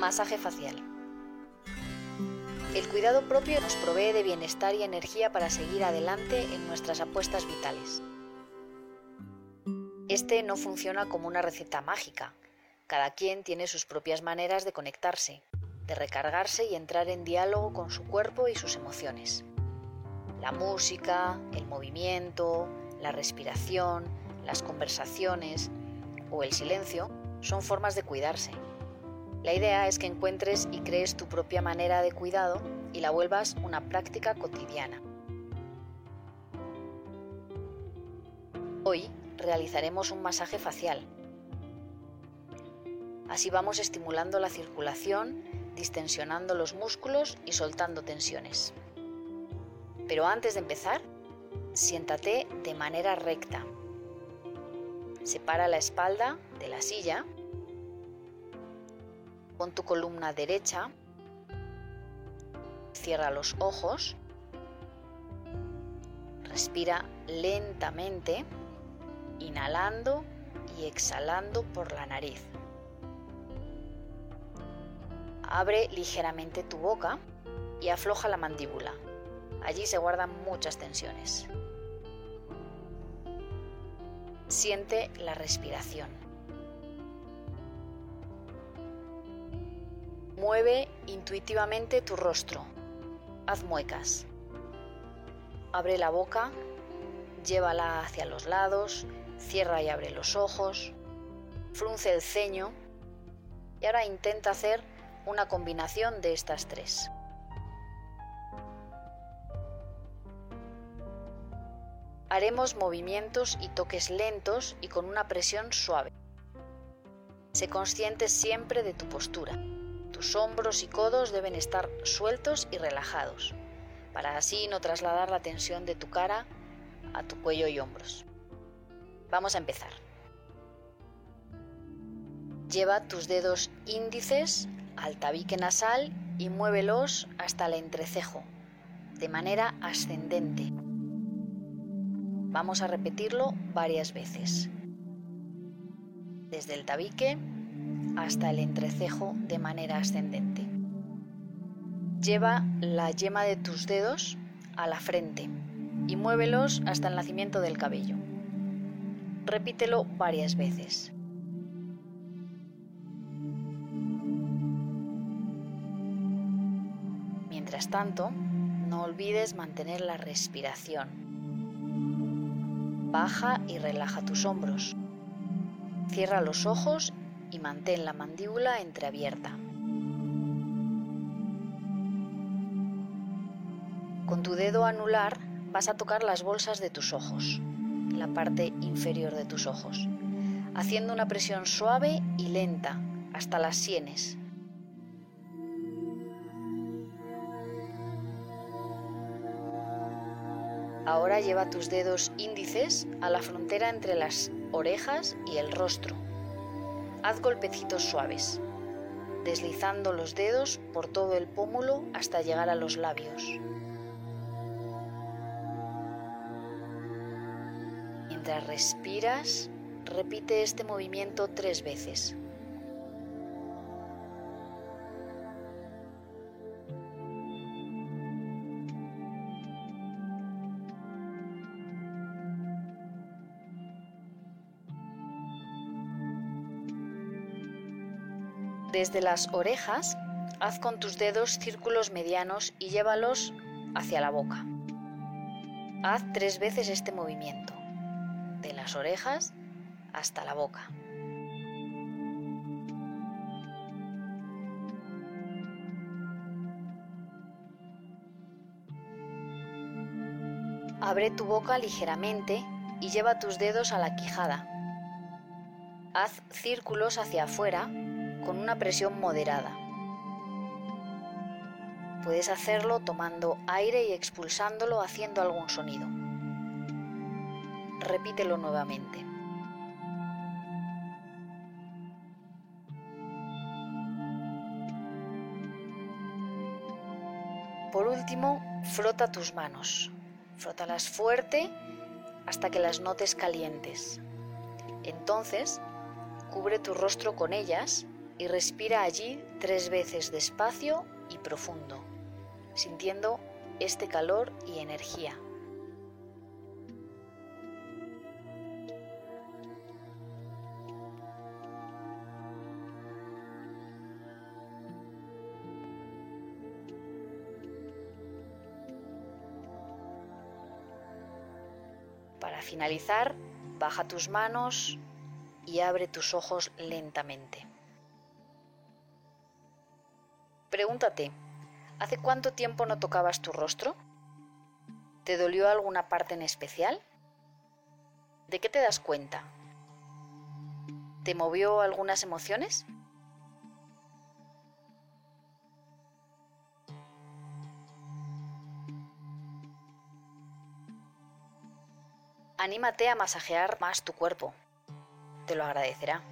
Masaje facial. El cuidado propio nos provee de bienestar y energía para seguir adelante en nuestras apuestas vitales. Este no funciona como una receta mágica. Cada quien tiene sus propias maneras de conectarse, de recargarse y entrar en diálogo con su cuerpo y sus emociones. La música, el movimiento, la respiración, las conversaciones o el silencio son formas de cuidarse. La idea es que encuentres y crees tu propia manera de cuidado y la vuelvas una práctica cotidiana. Hoy realizaremos un masaje facial. Así vamos estimulando la circulación, distensionando los músculos y soltando tensiones. Pero antes de empezar, siéntate de manera recta. Separa la espalda de la silla Pon tu columna derecha. Cierra los ojos. Respira lentamente, inhalando y exhalando por la nariz. Abre ligeramente tu boca y afloja la mandíbula. Allí se guardan muchas tensiones. Siente la respiración. Mueve intuitivamente tu rostro. Haz muecas. Abre la boca, llévala hacia los lados, cierra y abre los ojos, frunce el ceño y ahora intenta hacer una combinación de estas tres. Haremos movimientos y toques lentos y con una presión suave. Sé consciente siempre de tu postura. Tus hombros y codos deben estar sueltos y relajados, para así no trasladar la tensión de tu cara a tu cuello y hombros. Vamos a empezar. Lleva tus dedos índices al tabique nasal y muévelos hasta el entrecejo, de manera ascendente. Vamos a repetirlo varias veces. Desde el tabique hasta el entrecejo de manera ascendente. Lleva la yema de tus dedos a la frente y muévelos hasta el nacimiento del cabello. Repítelo varias veces. Mientras tanto, no olvides mantener la respiración. Baja y relaja tus hombros. Cierra los ojos y mantén la mandíbula entreabierta. Con tu dedo anular vas a tocar las bolsas de tus ojos, la parte inferior de tus ojos, haciendo una presión suave y lenta hasta las sienes. Ahora lleva tus dedos índices a la frontera entre las orejas y el rostro Haz golpecitos suaves, deslizando los dedos por todo el pómulo hasta llegar a los labios. Mientras respiras, repite este movimiento tres veces. Desde las orejas, haz con tus dedos círculos medianos y llévalos hacia la boca. Haz tres veces este movimiento, de las orejas hasta la boca. Abre tu boca ligeramente y lleva tus dedos a la quijada. Haz círculos hacia afuera con una presión moderada. Puedes hacerlo tomando aire y expulsándolo haciendo algún sonido. Repítelo nuevamente. Por último, frota tus manos. Frótalas fuerte hasta que las notes calientes. Entonces, cubre tu rostro con ellas y respira allí tres veces despacio y profundo, sintiendo este calor y energía. Para finalizar, baja tus manos y abre tus ojos lentamente. Pregúntate, ¿hace cuánto tiempo no tocabas tu rostro? ¿Te dolió alguna parte en especial? ¿De qué te das cuenta? ¿Te movió algunas emociones? Anímate a masajear más tu cuerpo. Te lo agradecerá.